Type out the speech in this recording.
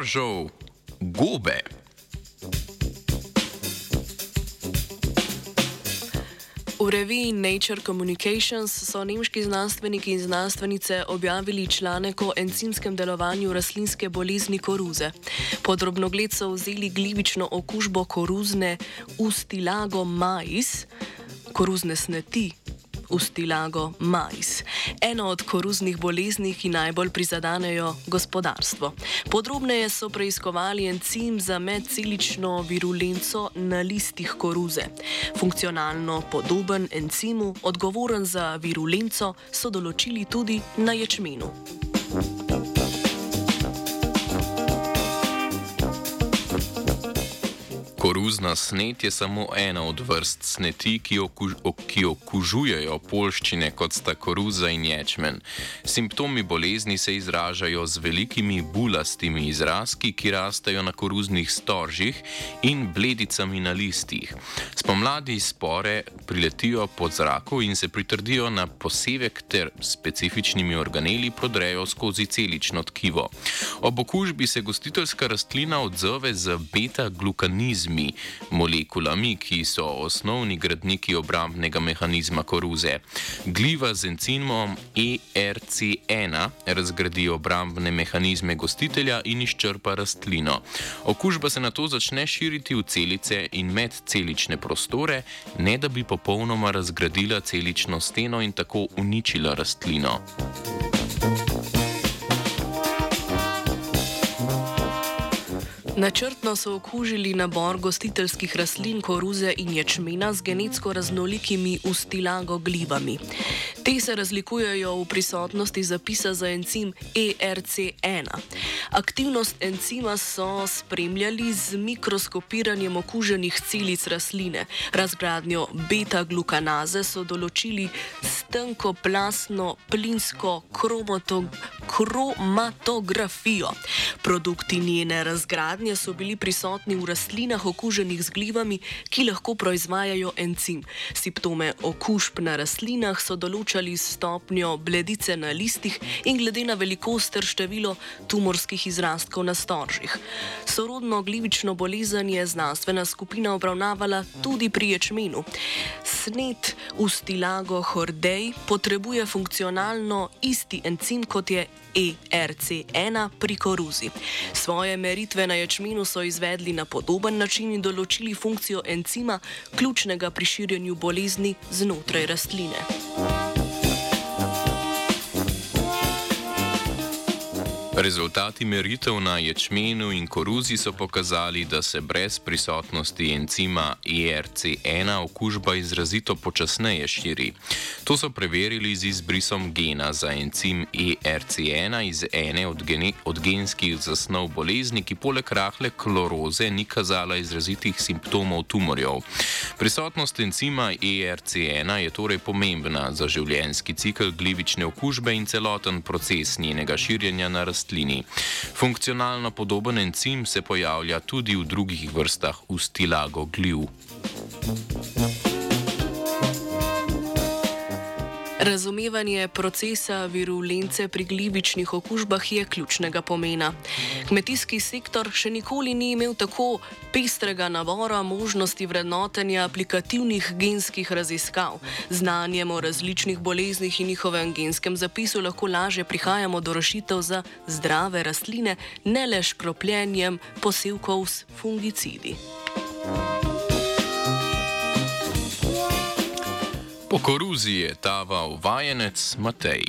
storžov gobe. V reviji Nature Communications so nemški znanstveniki in znanstvenice objavili članek o encimskem delovanju rastlinske bolezni koruze. Podrobno gled so vzeli glivično okužbo koruzne ustilago mais, koruzne sneti ustilago mais, eno od koruznih bolezni, ki najbolj prizadanejo gospodarstvo. Podrobneje so preiskovali encim za medcelično virulenco na listih koruze. Funkcionalno podoben encimu, odgovoren za virulenco, so določili tudi na ječmenu. Koruzna snet je samo ena od vrst sneti, ki, okuž, ki okužujejo polščine, kot sta koruza in ječmen. Simptomi bolezni se izražajo z velikimi bulastimi izrazki, ki rastejo na koruznih storžih in bledicami na listih. Spomladi spore priletijo pod zraku in se pritrdijo na posevek ter specifičnimi organeli prodrejo skozi celično tkivo. Ob okužbi se gostiteljska rastlina odzove z beta-glukanizmom organizmi, molekulami, ki so osnovni gradniki obrambnega mehanizma koruze. Gliva z encimom ERC1 razgradi obrambne mehanizme gostitelja in izčrpa rastlino. Okužba se na to začne širiti v celice in medcelične prostore, ne da bi popolnoma razgradila celično steno in tako uničila rastlino. Načrtno so okužili nabor gostiteljskih rastlin koruze in ječmena z genetsko raznolikimi ustilago glibami. Te se razlikujejo v prisotnosti zapisa za encim ERC1. Aktivnost encima so spremljali z mikroskopiranjem okuženih celic rastline. Razgradnjo beta-glukanaze so določili s tenkoplasno plinsko kromatografijo. Produkti njene razgradnje so bili prisotni v rastlinah okuženih z glivami, ki lahko proizvajajo encim. Simptome okužb na rastlinah so določali stopnjo bledice na listih in glede na velikost ter število tumorskih izrastkov na storžih. Sorodno glivično bolezen je znanstvena skupina obravnavala tudi pri ječmenu. Snet ustilago hordej potrebuje funkcionalno isti encim kot je ERC1 pri koruzi. Svoje meritve na ječmenu so izvedli na podoben način in določili funkcijo encima, ključnega pri širjenju bolezni znotraj rastline. Rezultati meritev na ječmenu in koruzi so pokazali, da se brez prisotnosti encima ERC1 okužba izrazito počasneje širi. To so preverili z izbrisom gena za encim ERC1 iz ene od, gene, od genskih zasnov bolezni, ki poleg rahle kloroze ni kazala izrazitih simptomov tumorjev. Prisotnost encima ERC1 je torej pomembna za življenjski cikl glivične okužbe in celoten proces njenega širjenja na rastlini rastlini. Funkcionalno podoben encim se pojavlja tudi v drugih vrstah ustilago gliv. Razumevanje procesa virulence pri glivičnih okužbah je ključnega pomena. Kmetijski sektor še nikoli ni imel tako pestrega nabora možnosti vrednotenja aplikativnih genskih raziskav. Znanjem o različnih boleznih in njihovem genskem zapisu lahko lažje prihajamo do rešitev za zdrave rastline, ne le škropljenjem posevkov s fungicidi. Po koruzi je taval vajenec Matej.